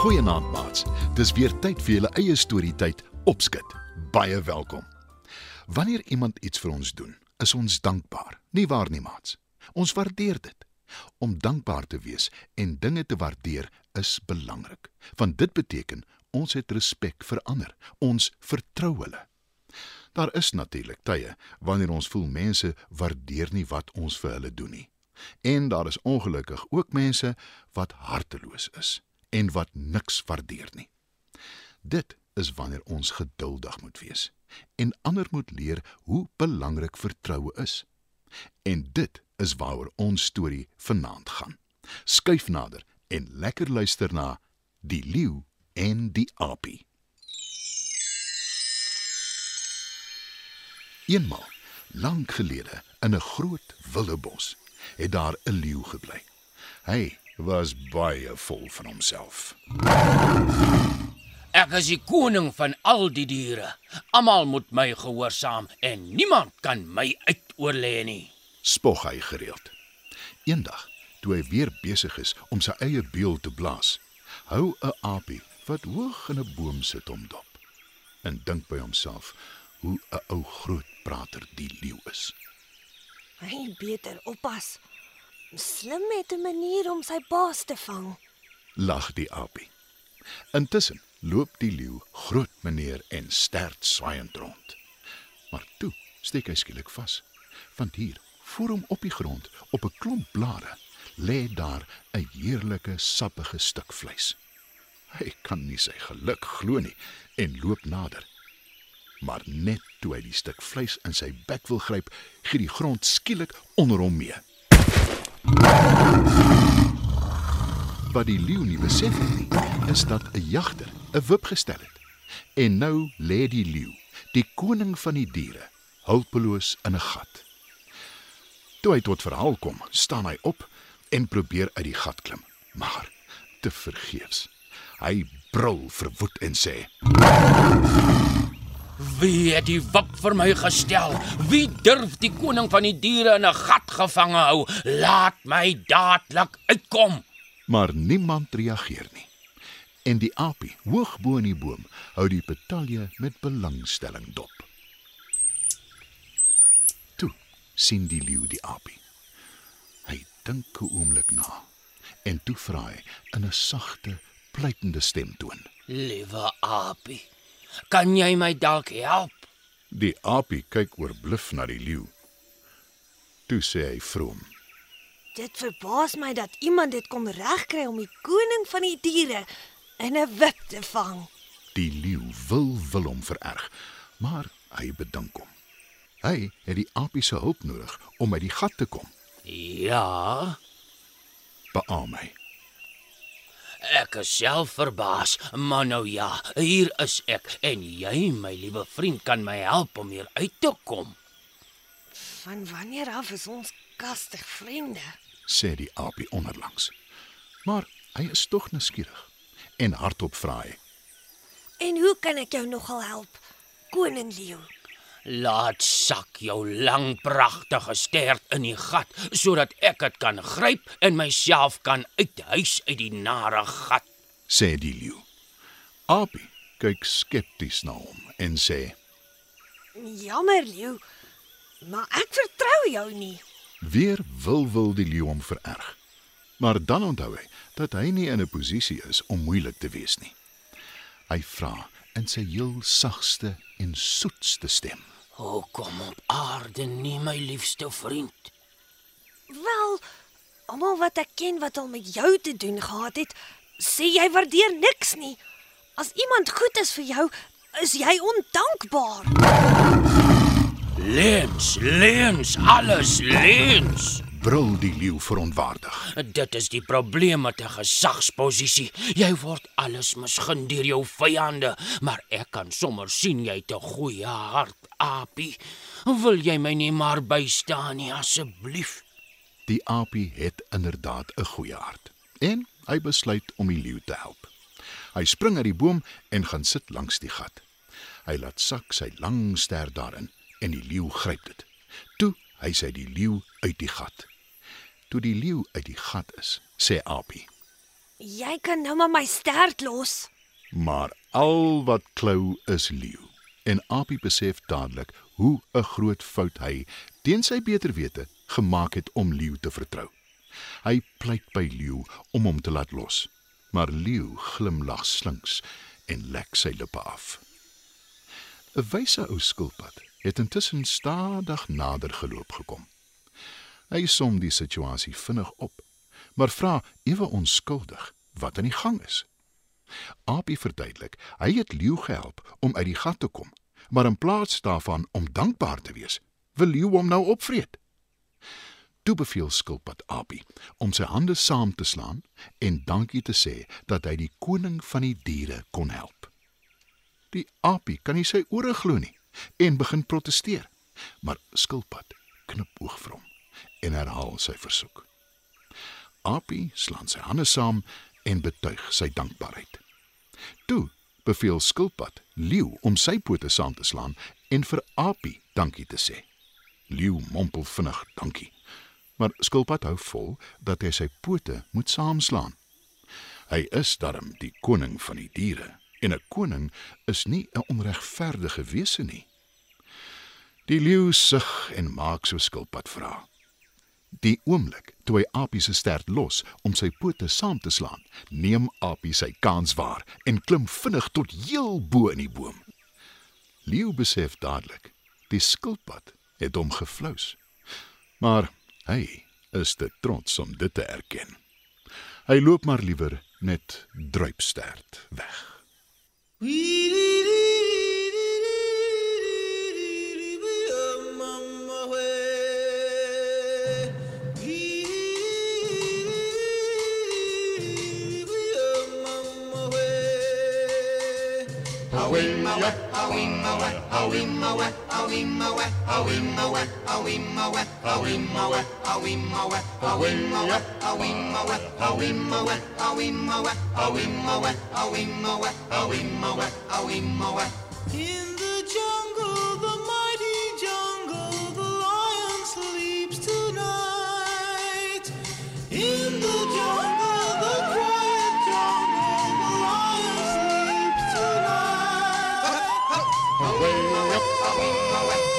Goeienaand maats. Dis weer tyd vir julle eie storietyd opskit. Baie welkom. Wanneer iemand iets vir ons doen, is ons dankbaar. Nie waar nie maats? Ons waardeer dit. Om dankbaar te wees en dinge te waardeer is belangrik, want dit beteken ons het respek vir ander. Ons vertrou hulle. Daar is natuurlik tye wanneer ons voel mense waardeer nie wat ons vir hulle doen nie. En daar is ongelukkig ook mense wat harteloos is en wat niks waardeer nie. Dit is wanneer ons geduldig moet wees en ander moet leer hoe belangrik vertroue is. En dit is waaroor ons storie vanaand gaan. Skuif nader en lekker luister na Die leeu en die aapie. Eenmal, lank gelede, in 'n groot wilde bos, het daar 'n leeu gebly. Hy was baie vol van homself. Ek is die koning van al die diere. Almal moet my gehoorsaam en niemand kan my uitoorlê nie. Spog hy gereeld. Eendag, toe hy weer besig is om sy eie beul te blaas, hou 'n aapie wat hoog in 'n boom sit om dop en dink by homself hoe 'n ou groot prater die leeu is. Hy beter oppas. Slim met 'n manier om sy baas te vang. Lag die aapie. Intussen loop die leeu groot meneer en stert swaaiend rond. Maar toe steek hy skielik vas, want hier voor hom op die grond op 'n klomp blare lê daar 'n heerlike sappige stuk vleis. Hy kan nie sy geluk glo nie en loop nader. Maar net toe hy die stuk vleis in sy bek wil gryp, gee die grond skielik onder hom mee. Wat die leeu nie besef het nie, is dat 'n jagter 'n wip gestel het. En nou lê die leeu, die koning van die diere, hulpeloos in 'n gat. Toe hy tot verhaal kom, staan hy op en probeer uit die gat klim, maar te vergeefs. Hy brul verwoed en sê: Wie het die wip vir my gestel? Wie durf die koning van die diere in 'n gat gevange hou? Laat my dadelik uitkom. Maar niemand reageer nie. En die aapie, hoog bo in die boom, hou die petalje met belangstelling dop. Toe sien die leeu die aapie. Hy dink 'n oomblik na en toe vra hy in 'n sagte, pleitende stemtoon. Liewe aapie, kan jy my dalk help? Die aapie kyk oorbluf na die leeu. Toe sê hy vroom: Dit verbaas my dat iemand dit kon regkry om die koning van die diere in 'n wip te vang. Die leeu wil wil hom vererg, maar hy bedink hom. Hy het die aapie se hulp nodig om uit die gat te kom. Ja, Beaam hy. Ek is self verbaas, maar nou ja, hier is ek en jy, my liewe vriend, kan my help om hier uit te kom. Van wanneer af is ons kastig vriende? sê die aapie onderlangs. Maar hy is tog nuuskierig en hardop vra hy: En hoe kan ek jou nogal help, koning leeu? Laat sak jou lang pragtige stert in die gat sodat ek dit kan gryp en myself kan uithuis uit die nare gat. sê die leeu. Aapie kyk skepties na hom en sê: Jammer leeu, maar ek vertrou jou nie. "Weer wil wil die leeu hom vererg." Maar dan onthou hy dat hy nie in 'n posisie is om moeilik te wees nie. Hy vra in sy heel sagste en soetste stem: O kom op aarde nie my liefste vriend. Wel, almal wat ek ken wat al met jou te doen gehad het, sê jy waardeer niks nie. As iemand goed is vir jou, is jy ondankbaar. Lens, lens, alles lens. Brul die leeu verontwaardig. Dit is die probleem met 'n gesagsposisie. Jy word alles misgun deur jou vyande, maar ek kan sommer sien jy het 'n goeie hart, Apie. Wil jy my nie maar bystaan nie asseblief? Die aapie het inderdaad 'n goeie hart en hy besluit om die leeu te help. Hy spring uit die boom en gaan sit langs die gat. Hy laat sak sy lang ster daarin en die leeu gryp dit. Toe hy sy die leeu uit die gat. Toe die leeu uit die gat is, sê Aapie: Jy kan nou maar my stert los. Maar al wat klou is leeu. En Apie besef dadelik hoe 'n groot fout hy teen sy beter wete gemaak het om leeu te vertrou. Hy pleit by leeu om hom te laat los, maar leeu glimlag slinks en lek sy lippe af. 'n Wyse ou skilpad het intussen stadig nader geloop gekom. Hy som die situasie vinnig op, maar vra ewe onskuldig wat aan die gang is. Apie verduidelik, hy het leeu gehelp om uit die gat te kom, maar in plaas daarvan om dankbaar te wees, wil leeu hom nou opvreet. Toe beveel skilpad Apie om sy hande saam te slaan en dankie te sê dat hy die koning van die diere kon help. Die Apie kan nie sy ore glo nie en begin proteseer, maar skilpad knip oog vir hom en herhaal sy versoek. Apie slaan sy hande saam en betuig sy dankbaarheid. Toe beveel skilpad leeu om sy pote saam te slaan en vir Apie dankie te sê. Leeu mompel vinnig dankie maar skilpad hou vol dat hy sy pote moet saamslaan. Hy is darm die koning van die diere en 'n koning is nie 'n onregverdige wese nie. Die leeu sug en maak so skilpad vra. Die oomblik toe hy Apie se stert los om sy pote saam te slaan, neem Apie sy kans waar en klim vinnig tot heel bo in die boom. Leeu besef dadelik, die skilpad het hom geflous. Maar Hy is te trots om dit te erken. Hy loop maar liewer net druipstert weg. Awimmawe, In